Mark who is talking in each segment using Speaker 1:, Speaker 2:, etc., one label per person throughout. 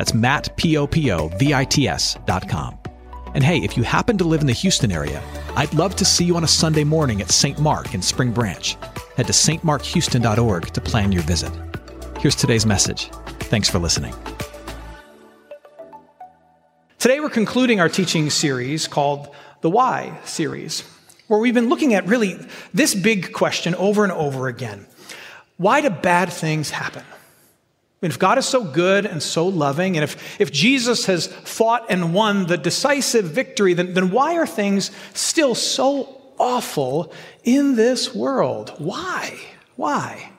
Speaker 1: That's Matt, P-O-P-O-V-I-T-S dot com. And hey, if you happen to live in the Houston area, I'd love to see you on a Sunday morning at St. Mark in Spring Branch. Head to stmarkhouston.org to plan your visit. Here's today's message. Thanks for listening.
Speaker 2: Today, we're concluding our teaching series called the Why series, where we've been looking at really this big question over and over again Why do bad things happen? If God is so good and so loving, and if, if Jesus has fought and won the decisive victory, then, then why are things still so awful in this world? Why? Why?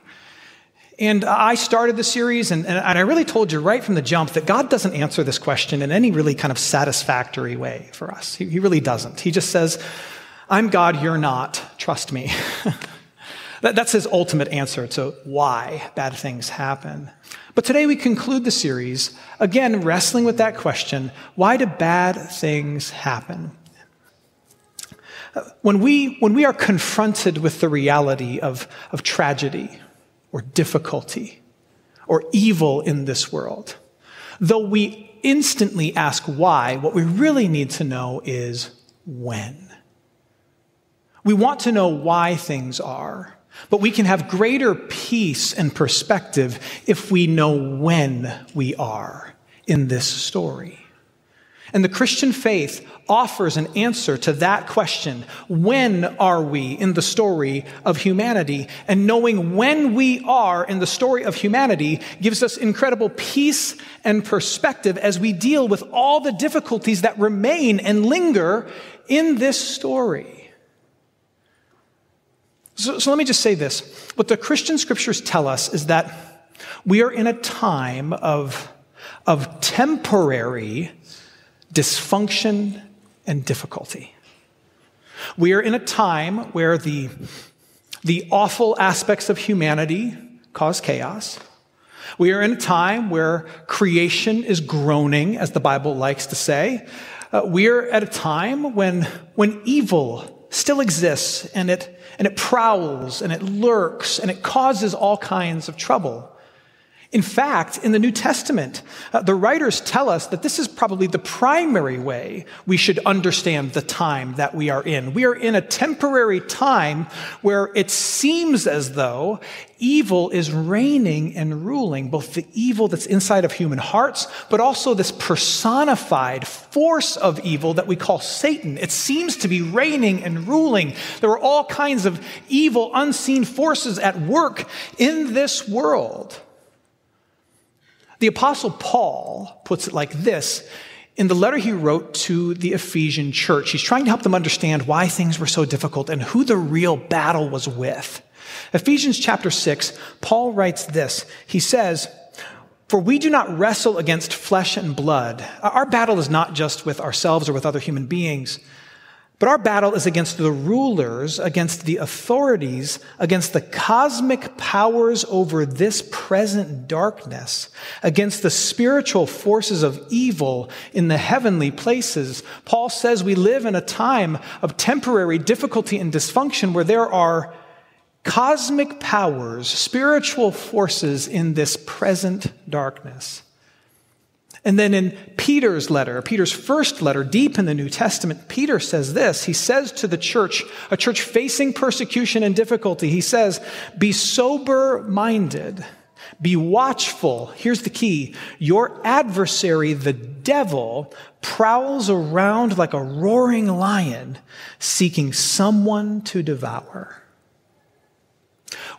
Speaker 2: And I started the series, and, and I really told you right from the jump that God doesn't answer this question in any really kind of satisfactory way for us. He, he really doesn't. He just says, I'm God, you're not. Trust me. that, that's his ultimate answer to why bad things happen. But today we conclude the series, again, wrestling with that question why do bad things happen? When we, when we are confronted with the reality of, of tragedy or difficulty or evil in this world, though we instantly ask why, what we really need to know is when. We want to know why things are. But we can have greater peace and perspective if we know when we are in this story. And the Christian faith offers an answer to that question. When are we in the story of humanity? And knowing when we are in the story of humanity gives us incredible peace and perspective as we deal with all the difficulties that remain and linger in this story. So, so let me just say this. What the Christian scriptures tell us is that we are in a time of, of temporary dysfunction and difficulty. We are in a time where the, the awful aspects of humanity cause chaos. We are in a time where creation is groaning, as the Bible likes to say. Uh, we are at a time when, when evil still exists and it and it prowls and it lurks and it causes all kinds of trouble. In fact, in the New Testament, uh, the writers tell us that this is probably the primary way we should understand the time that we are in. We are in a temporary time where it seems as though evil is reigning and ruling, both the evil that's inside of human hearts, but also this personified force of evil that we call Satan. It seems to be reigning and ruling. There are all kinds of evil, unseen forces at work in this world. The Apostle Paul puts it like this in the letter he wrote to the Ephesian church. He's trying to help them understand why things were so difficult and who the real battle was with. Ephesians chapter 6, Paul writes this. He says, For we do not wrestle against flesh and blood. Our battle is not just with ourselves or with other human beings. But our battle is against the rulers, against the authorities, against the cosmic powers over this present darkness, against the spiritual forces of evil in the heavenly places. Paul says we live in a time of temporary difficulty and dysfunction where there are cosmic powers, spiritual forces in this present darkness. And then in Peter's letter, Peter's first letter, deep in the New Testament, Peter says this. He says to the church, a church facing persecution and difficulty, he says, Be sober minded, be watchful. Here's the key your adversary, the devil, prowls around like a roaring lion, seeking someone to devour.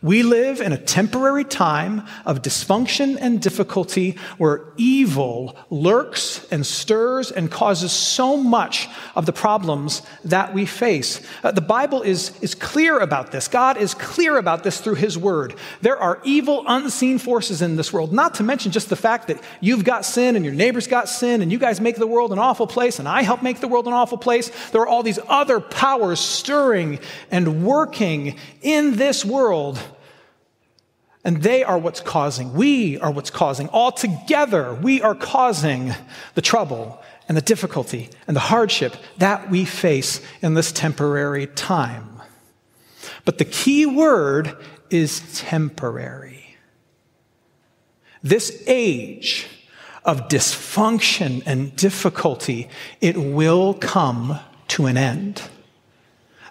Speaker 2: We live in a temporary time of dysfunction and difficulty where evil lurks and stirs and causes so much of the problems that we face. Uh, the Bible is, is clear about this. God is clear about this through His Word. There are evil, unseen forces in this world, not to mention just the fact that you've got sin and your neighbor's got sin and you guys make the world an awful place and I help make the world an awful place. There are all these other powers stirring and working in this world and they are what's causing, we are what's causing, all together, we are causing the trouble and the difficulty and the hardship that we face in this temporary time. But the key word is temporary. This age of dysfunction and difficulty, it will come to an end.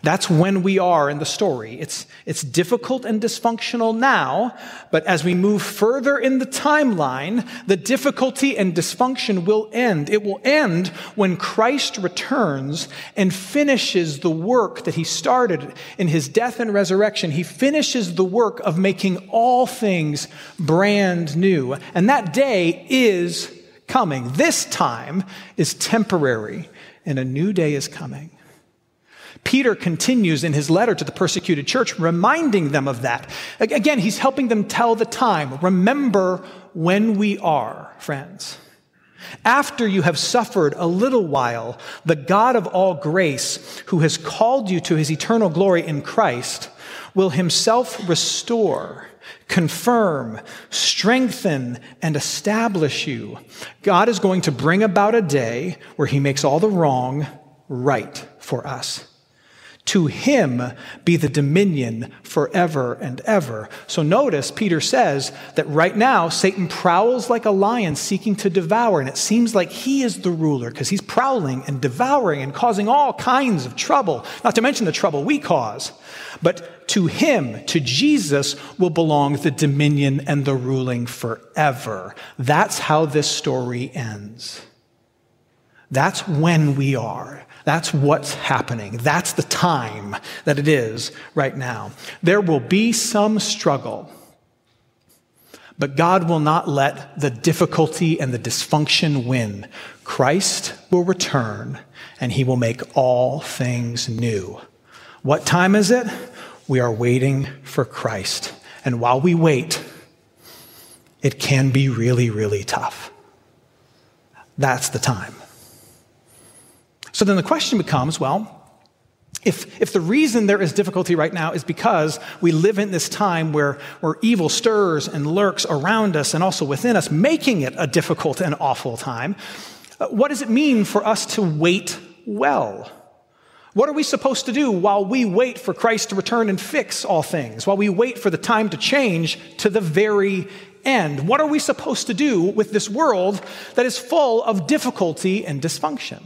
Speaker 2: That's when we are in the story. It's, it's difficult and dysfunctional now, but as we move further in the timeline, the difficulty and dysfunction will end. It will end when Christ returns and finishes the work that he started in his death and resurrection. He finishes the work of making all things brand new. And that day is coming. This time is temporary, and a new day is coming. Peter continues in his letter to the persecuted church, reminding them of that. Again, he's helping them tell the time. Remember when we are, friends. After you have suffered a little while, the God of all grace, who has called you to his eternal glory in Christ, will himself restore, confirm, strengthen, and establish you. God is going to bring about a day where he makes all the wrong right for us. To him be the dominion forever and ever. So notice Peter says that right now Satan prowls like a lion seeking to devour, and it seems like he is the ruler because he's prowling and devouring and causing all kinds of trouble, not to mention the trouble we cause. But to him, to Jesus, will belong the dominion and the ruling forever. That's how this story ends. That's when we are. That's what's happening. That's the time that it is right now. There will be some struggle, but God will not let the difficulty and the dysfunction win. Christ will return and he will make all things new. What time is it? We are waiting for Christ. And while we wait, it can be really, really tough. That's the time. So then the question becomes well, if, if the reason there is difficulty right now is because we live in this time where, where evil stirs and lurks around us and also within us, making it a difficult and awful time, uh, what does it mean for us to wait well? What are we supposed to do while we wait for Christ to return and fix all things, while we wait for the time to change to the very end? What are we supposed to do with this world that is full of difficulty and dysfunction?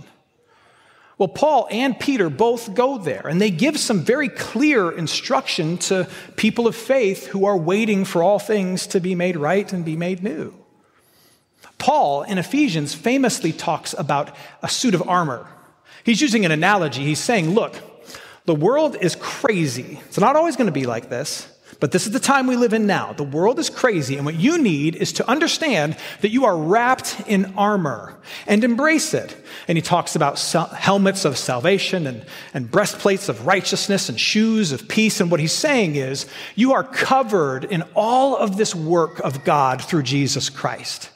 Speaker 2: Well, Paul and Peter both go there, and they give some very clear instruction to people of faith who are waiting for all things to be made right and be made new. Paul in Ephesians famously talks about a suit of armor. He's using an analogy. He's saying, Look, the world is crazy. It's not always going to be like this. But this is the time we live in now. The world is crazy, and what you need is to understand that you are wrapped in armor and embrace it. And he talks about helmets of salvation and, and breastplates of righteousness and shoes of peace. And what he's saying is, you are covered in all of this work of God through Jesus Christ.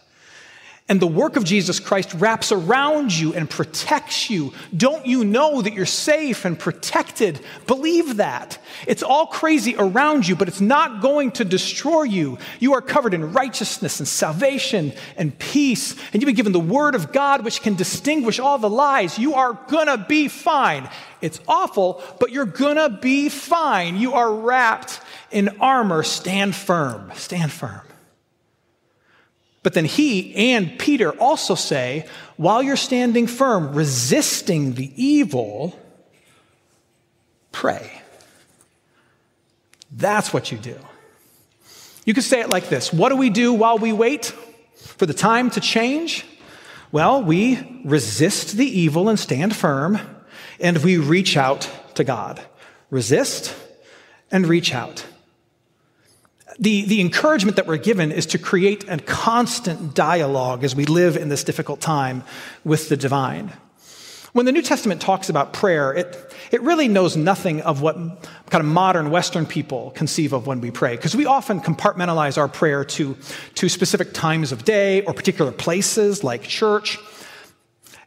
Speaker 2: And the work of Jesus Christ wraps around you and protects you. Don't you know that you're safe and protected? Believe that. It's all crazy around you, but it's not going to destroy you. You are covered in righteousness and salvation and peace. And you've been given the word of God, which can distinguish all the lies. You are gonna be fine. It's awful, but you're gonna be fine. You are wrapped in armor. Stand firm. Stand firm. But then he and Peter also say, while you're standing firm, resisting the evil, pray. That's what you do. You could say it like this What do we do while we wait for the time to change? Well, we resist the evil and stand firm, and we reach out to God. Resist and reach out. The, the encouragement that we're given is to create a constant dialogue as we live in this difficult time with the divine. When the New Testament talks about prayer, it, it really knows nothing of what kind of modern Western people conceive of when we pray, because we often compartmentalize our prayer to, to specific times of day or particular places like church.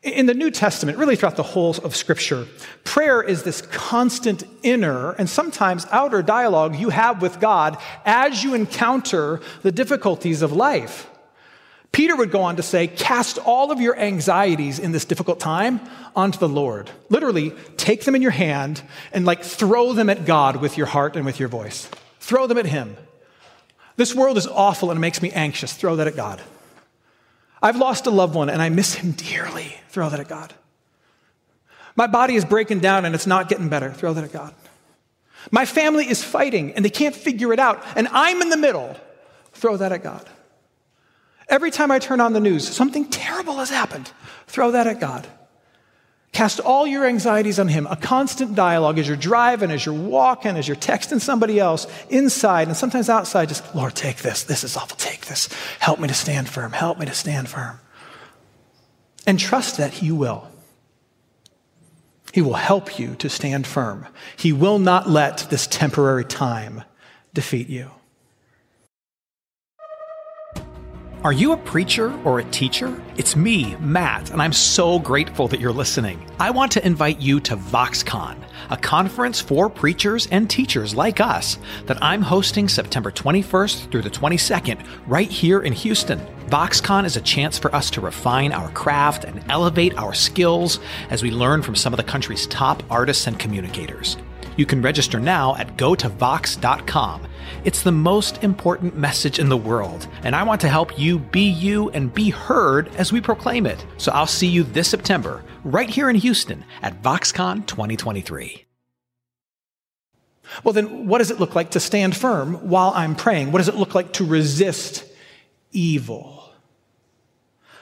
Speaker 2: In the New Testament, really throughout the whole of Scripture, prayer is this constant inner and sometimes outer dialogue you have with God as you encounter the difficulties of life. Peter would go on to say, Cast all of your anxieties in this difficult time onto the Lord. Literally, take them in your hand and like throw them at God with your heart and with your voice. Throw them at Him. This world is awful and it makes me anxious. Throw that at God. I've lost a loved one and I miss him dearly. Throw that at God. My body is breaking down and it's not getting better. Throw that at God. My family is fighting and they can't figure it out and I'm in the middle. Throw that at God. Every time I turn on the news, something terrible has happened. Throw that at God. Cast all your anxieties on Him. A constant dialogue as you're driving, as you're walking, as you're texting somebody else, inside and sometimes outside. Just, Lord, take this. This is awful. Take this. Help me to stand firm. Help me to stand firm. And trust that He will. He will help you to stand firm. He will not let this temporary time defeat you.
Speaker 1: Are you a preacher or a teacher? It's me, Matt, and I'm so grateful that you're listening. I want to invite you to VoxCon, a conference for preachers and teachers like us that I'm hosting September 21st through the 22nd right here in Houston. VoxCon is a chance for us to refine our craft and elevate our skills as we learn from some of the country's top artists and communicators. You can register now at gotovox.com. It's the most important message in the world, and I want to help you be you and be heard as we proclaim it. So I'll see you this September, right here in Houston at VoxCon 2023.
Speaker 2: Well, then, what does it look like to stand firm while I'm praying? What does it look like to resist evil?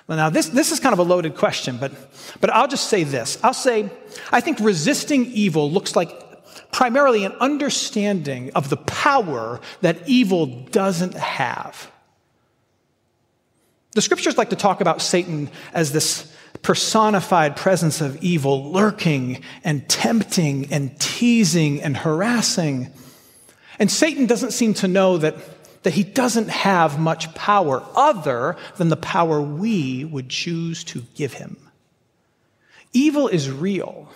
Speaker 2: Well, now, this, this is kind of a loaded question, but, but I'll just say this. I'll say, I think resisting evil looks like primarily an understanding of the power that evil doesn't have. The scriptures like to talk about Satan as this personified presence of evil, lurking and tempting and teasing and harassing. And Satan doesn't seem to know that, that he doesn't have much power other than the power we would choose to give him. Evil is real.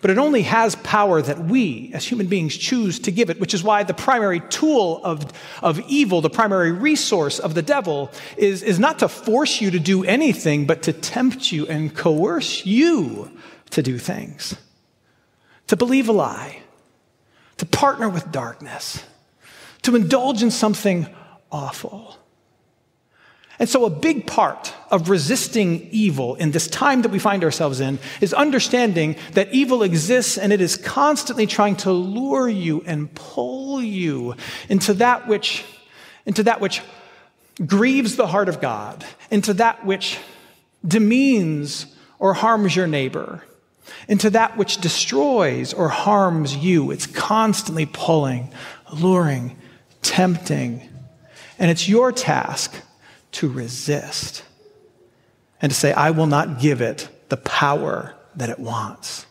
Speaker 2: But it only has power that we, as human beings, choose to give it, which is why the primary tool of, of evil, the primary resource of the devil, is, is not to force you to do anything, but to tempt you and coerce you to do things, to believe a lie, to partner with darkness, to indulge in something awful. And so, a big part of resisting evil in this time that we find ourselves in is understanding that evil exists and it is constantly trying to lure you and pull you into that which, into that which grieves the heart of God, into that which demeans or harms your neighbor, into that which destroys or harms you. It's constantly pulling, luring, tempting. And it's your task to resist and to say, I will not give it the power that it wants.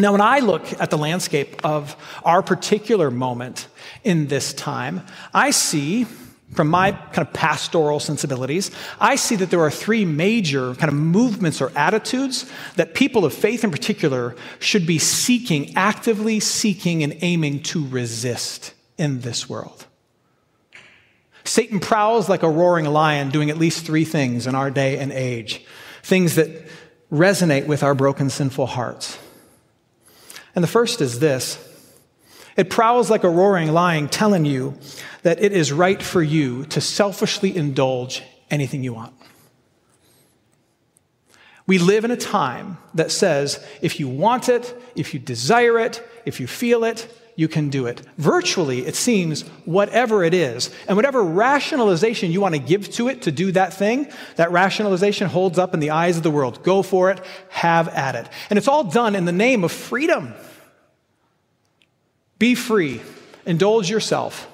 Speaker 2: Now, when I look at the landscape of our particular moment in this time, I see, from my kind of pastoral sensibilities, I see that there are three major kind of movements or attitudes that people of faith in particular should be seeking, actively seeking and aiming to resist in this world. Satan prowls like a roaring lion, doing at least three things in our day and age things that resonate with our broken, sinful hearts. And the first is this it prowls like a roaring lion, telling you that it is right for you to selfishly indulge anything you want. We live in a time that says if you want it, if you desire it, if you feel it, you can do it. Virtually, it seems, whatever it is, and whatever rationalization you want to give to it to do that thing, that rationalization holds up in the eyes of the world. Go for it, have at it. And it's all done in the name of freedom. Be free. indulge yourself.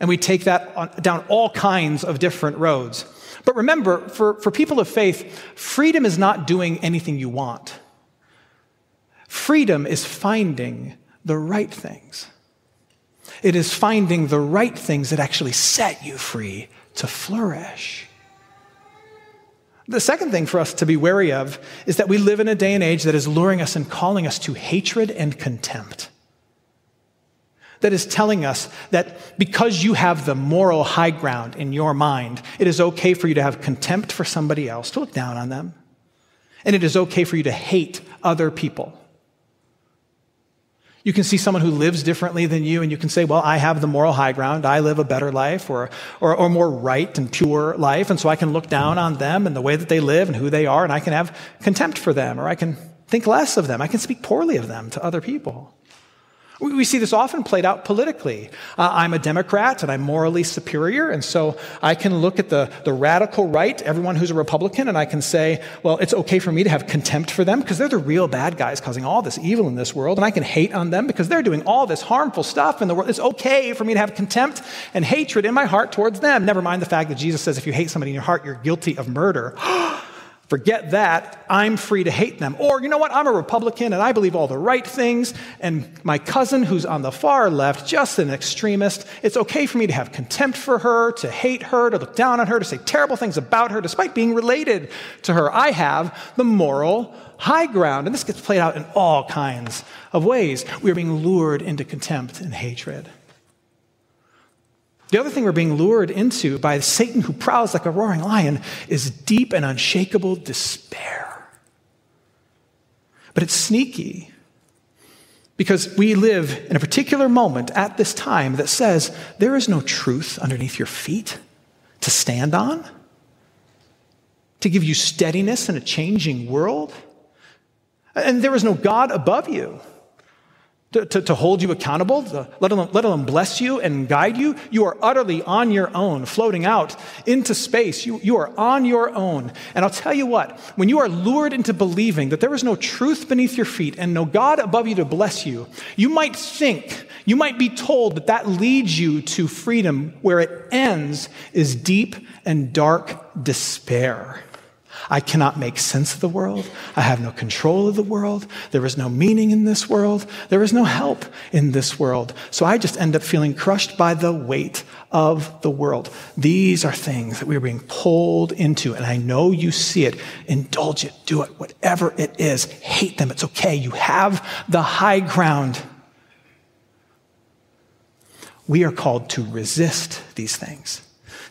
Speaker 2: And we take that on, down all kinds of different roads. But remember, for, for people of faith, freedom is not doing anything you want. Freedom is finding the right things. It is finding the right things that actually set you free to flourish. The second thing for us to be wary of is that we live in a day and age that is luring us and calling us to hatred and contempt that is telling us that because you have the moral high ground in your mind, it is okay for you to have contempt for somebody else, to look down on them. And it is okay for you to hate other people. You can see someone who lives differently than you, and you can say, Well, I have the moral high ground. I live a better life or, or, or more right and pure life. And so I can look down on them and the way that they live and who they are, and I can have contempt for them, or I can think less of them. I can speak poorly of them to other people. We see this often played out politically. Uh, I'm a Democrat and I'm morally superior, and so I can look at the, the radical right, everyone who's a Republican, and I can say, well, it's okay for me to have contempt for them because they're the real bad guys causing all this evil in this world, and I can hate on them because they're doing all this harmful stuff in the world. It's okay for me to have contempt and hatred in my heart towards them. Never mind the fact that Jesus says if you hate somebody in your heart, you're guilty of murder. Forget that. I'm free to hate them. Or, you know what? I'm a Republican and I believe all the right things. And my cousin, who's on the far left, just an extremist, it's okay for me to have contempt for her, to hate her, to look down on her, to say terrible things about her, despite being related to her. I have the moral high ground. And this gets played out in all kinds of ways. We are being lured into contempt and hatred. The other thing we're being lured into by Satan, who prowls like a roaring lion, is deep and unshakable despair. But it's sneaky because we live in a particular moment at this time that says there is no truth underneath your feet to stand on, to give you steadiness in a changing world. And there is no God above you to, to, to, hold you accountable, to let, alone, let alone bless you and guide you. You are utterly on your own, floating out into space. You, you are on your own. And I'll tell you what, when you are lured into believing that there is no truth beneath your feet and no God above you to bless you, you might think, you might be told that that leads you to freedom where it ends is deep and dark despair. I cannot make sense of the world. I have no control of the world. There is no meaning in this world. There is no help in this world. So I just end up feeling crushed by the weight of the world. These are things that we are being pulled into, and I know you see it. Indulge it, do it, whatever it is. Hate them. It's okay. You have the high ground. We are called to resist these things,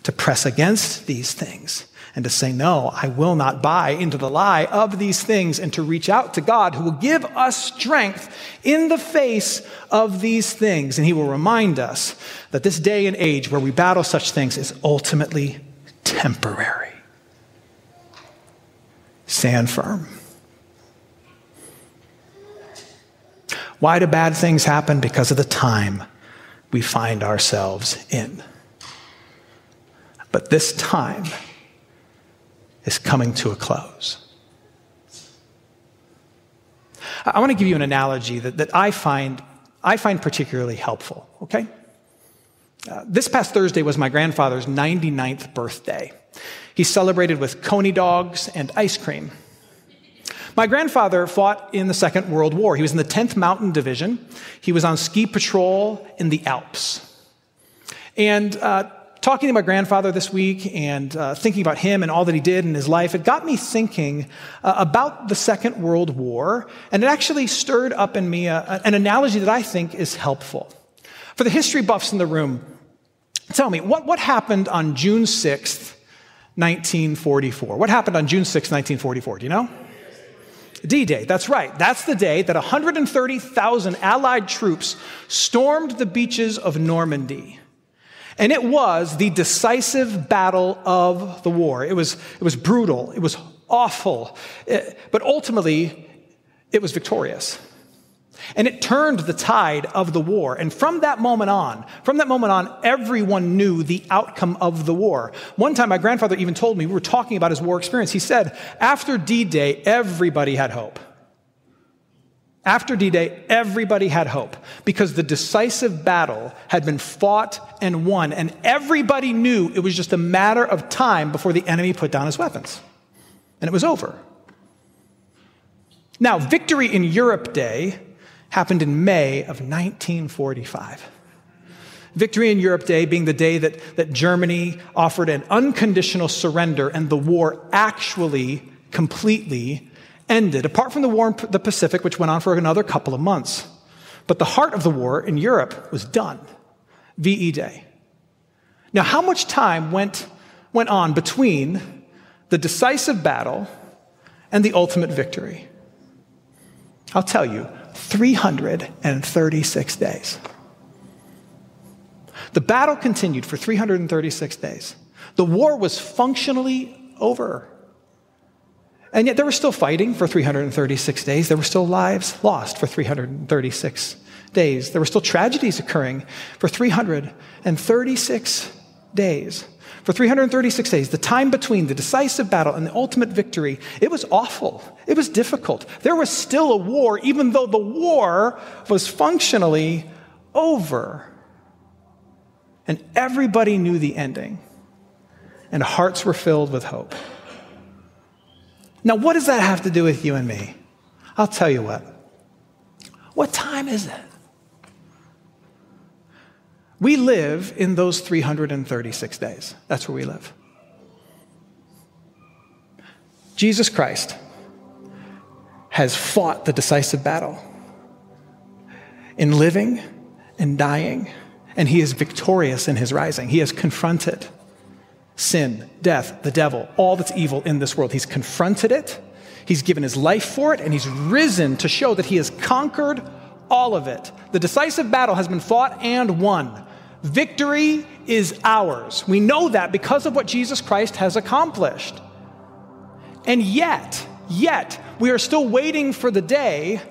Speaker 2: to press against these things and to say, No, I will not buy into the lie of these things, and to reach out to God who will give us strength in the face of these things. And He will remind us that this day and age where we battle such things is ultimately temporary. Stand firm. Why do bad things happen? Because of the time we find ourselves in. But this time, is coming to a close. I want to give you an analogy that, that I, find, I find particularly helpful, okay? Uh, this past Thursday was my grandfather's 99th birthday. He celebrated with coney dogs and ice cream. My grandfather fought in the Second World War. He was in the 10th Mountain Division. He was on ski patrol in the Alps. And uh, talking to my grandfather this week and uh, thinking about him and all that he did in his life, it got me thinking uh, about the Second World War, and it actually stirred up in me a, an analogy that I think is helpful. For the history buffs in the room, tell me, what, what happened on June 6th, 1944? What happened on June 6th, 1944? Do you know? D Day, that's right. That's the day that 130,000 Allied troops stormed the beaches of Normandy. And it was the decisive battle of the war. It was, it was brutal, it was awful, it, but ultimately, it was victorious. And it turned the tide of the war. And from that moment on, from that moment on, everyone knew the outcome of the war. One time, my grandfather even told me, we were talking about his war experience. He said, after D Day, everybody had hope. After D Day, everybody had hope because the decisive battle had been fought and won, and everybody knew it was just a matter of time before the enemy put down his weapons. And it was over. Now, Victory in Europe Day happened in May of 1945. Victory in Europe Day being the day that, that Germany offered an unconditional surrender and the war actually completely ended, apart from the war in the Pacific, which went on for another couple of months. But the heart of the war in Europe was done. VE Day. Now, how much time went, went on between the decisive battle and the ultimate victory? I'll tell you 336 days. The battle continued for 336 days. The war was functionally over. And yet there were still fighting for 336 days. There were still lives lost for 336 days. There were still tragedies occurring for 336 days. For 336 days, the time between the decisive battle and the ultimate victory, it was awful. It was difficult. There was still a war, even though the war was functionally over. And everybody knew the ending, and hearts were filled with hope. Now, what does that have to do with you and me? I'll tell you what. What time is it? We live in those 336 days. That's where we live. Jesus Christ has fought the decisive battle in living and dying, and he is victorious in his rising. He has confronted sin, death, the devil, all that's evil in this world. He's confronted it, he's given his life for it, and he's risen to show that he has conquered all of it. The decisive battle has been fought and won. Victory is ours. We know that because of what Jesus Christ has accomplished. And yet, yet, we are still waiting for the day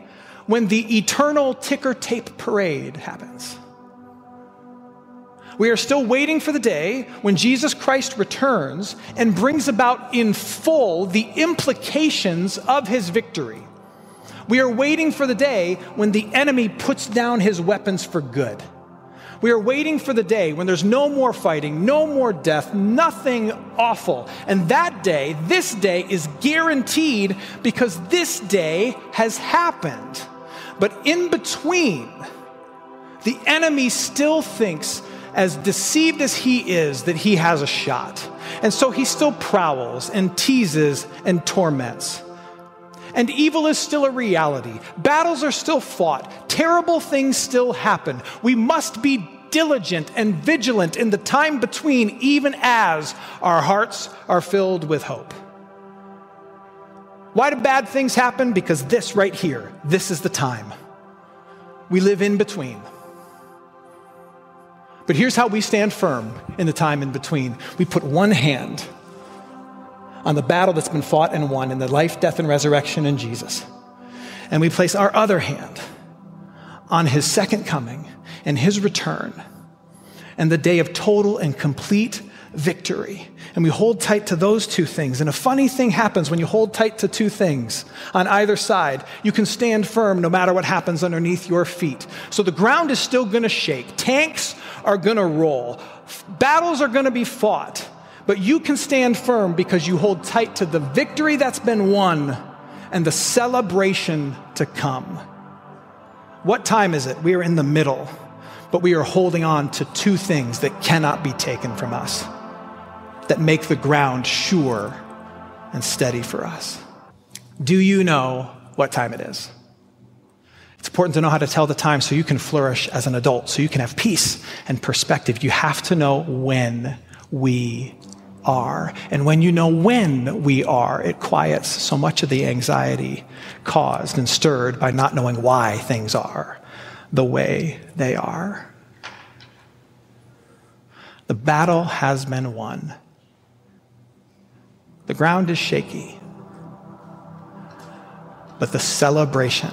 Speaker 2: when the eternal ticker tape parade happens. We are still waiting for the day when Jesus Christ returns and brings about in full the implications of his victory. We are waiting for the day when the enemy puts down his weapons for good. We are waiting for the day when there's no more fighting, no more death, nothing awful. And that day, this day, is guaranteed because this day has happened. But in between, the enemy still thinks as deceived as he is, that he has a shot. And so he still prowls and teases and torments. And evil is still a reality. Battles are still fought. Terrible things still happen. We must be diligent and vigilant in the time between, even as our hearts are filled with hope. Why do bad things happen? Because this right here, this is the time. We live in between. But here's how we stand firm in the time in between we put one hand on the battle that's been fought and won in the life, death, and resurrection in Jesus. And we place our other hand on his second coming and his return and the day of total and complete victory. And we hold tight to those two things. And a funny thing happens when you hold tight to two things on either side. You can stand firm no matter what happens underneath your feet. So the ground is still going to shake. Tanks are going to roll. Battles are going to be fought. But you can stand firm because you hold tight to the victory that's been won and the celebration to come. What time is it? We are in the middle, but we are holding on to two things that cannot be taken from us that make the ground sure and steady for us. Do you know what time it is? It's important to know how to tell the time so you can flourish as an adult, so you can have peace and perspective. You have to know when we are. And when you know when we are, it quiets so much of the anxiety caused and stirred by not knowing why things are the way they are. The battle has been won. The ground is shaky, but the celebration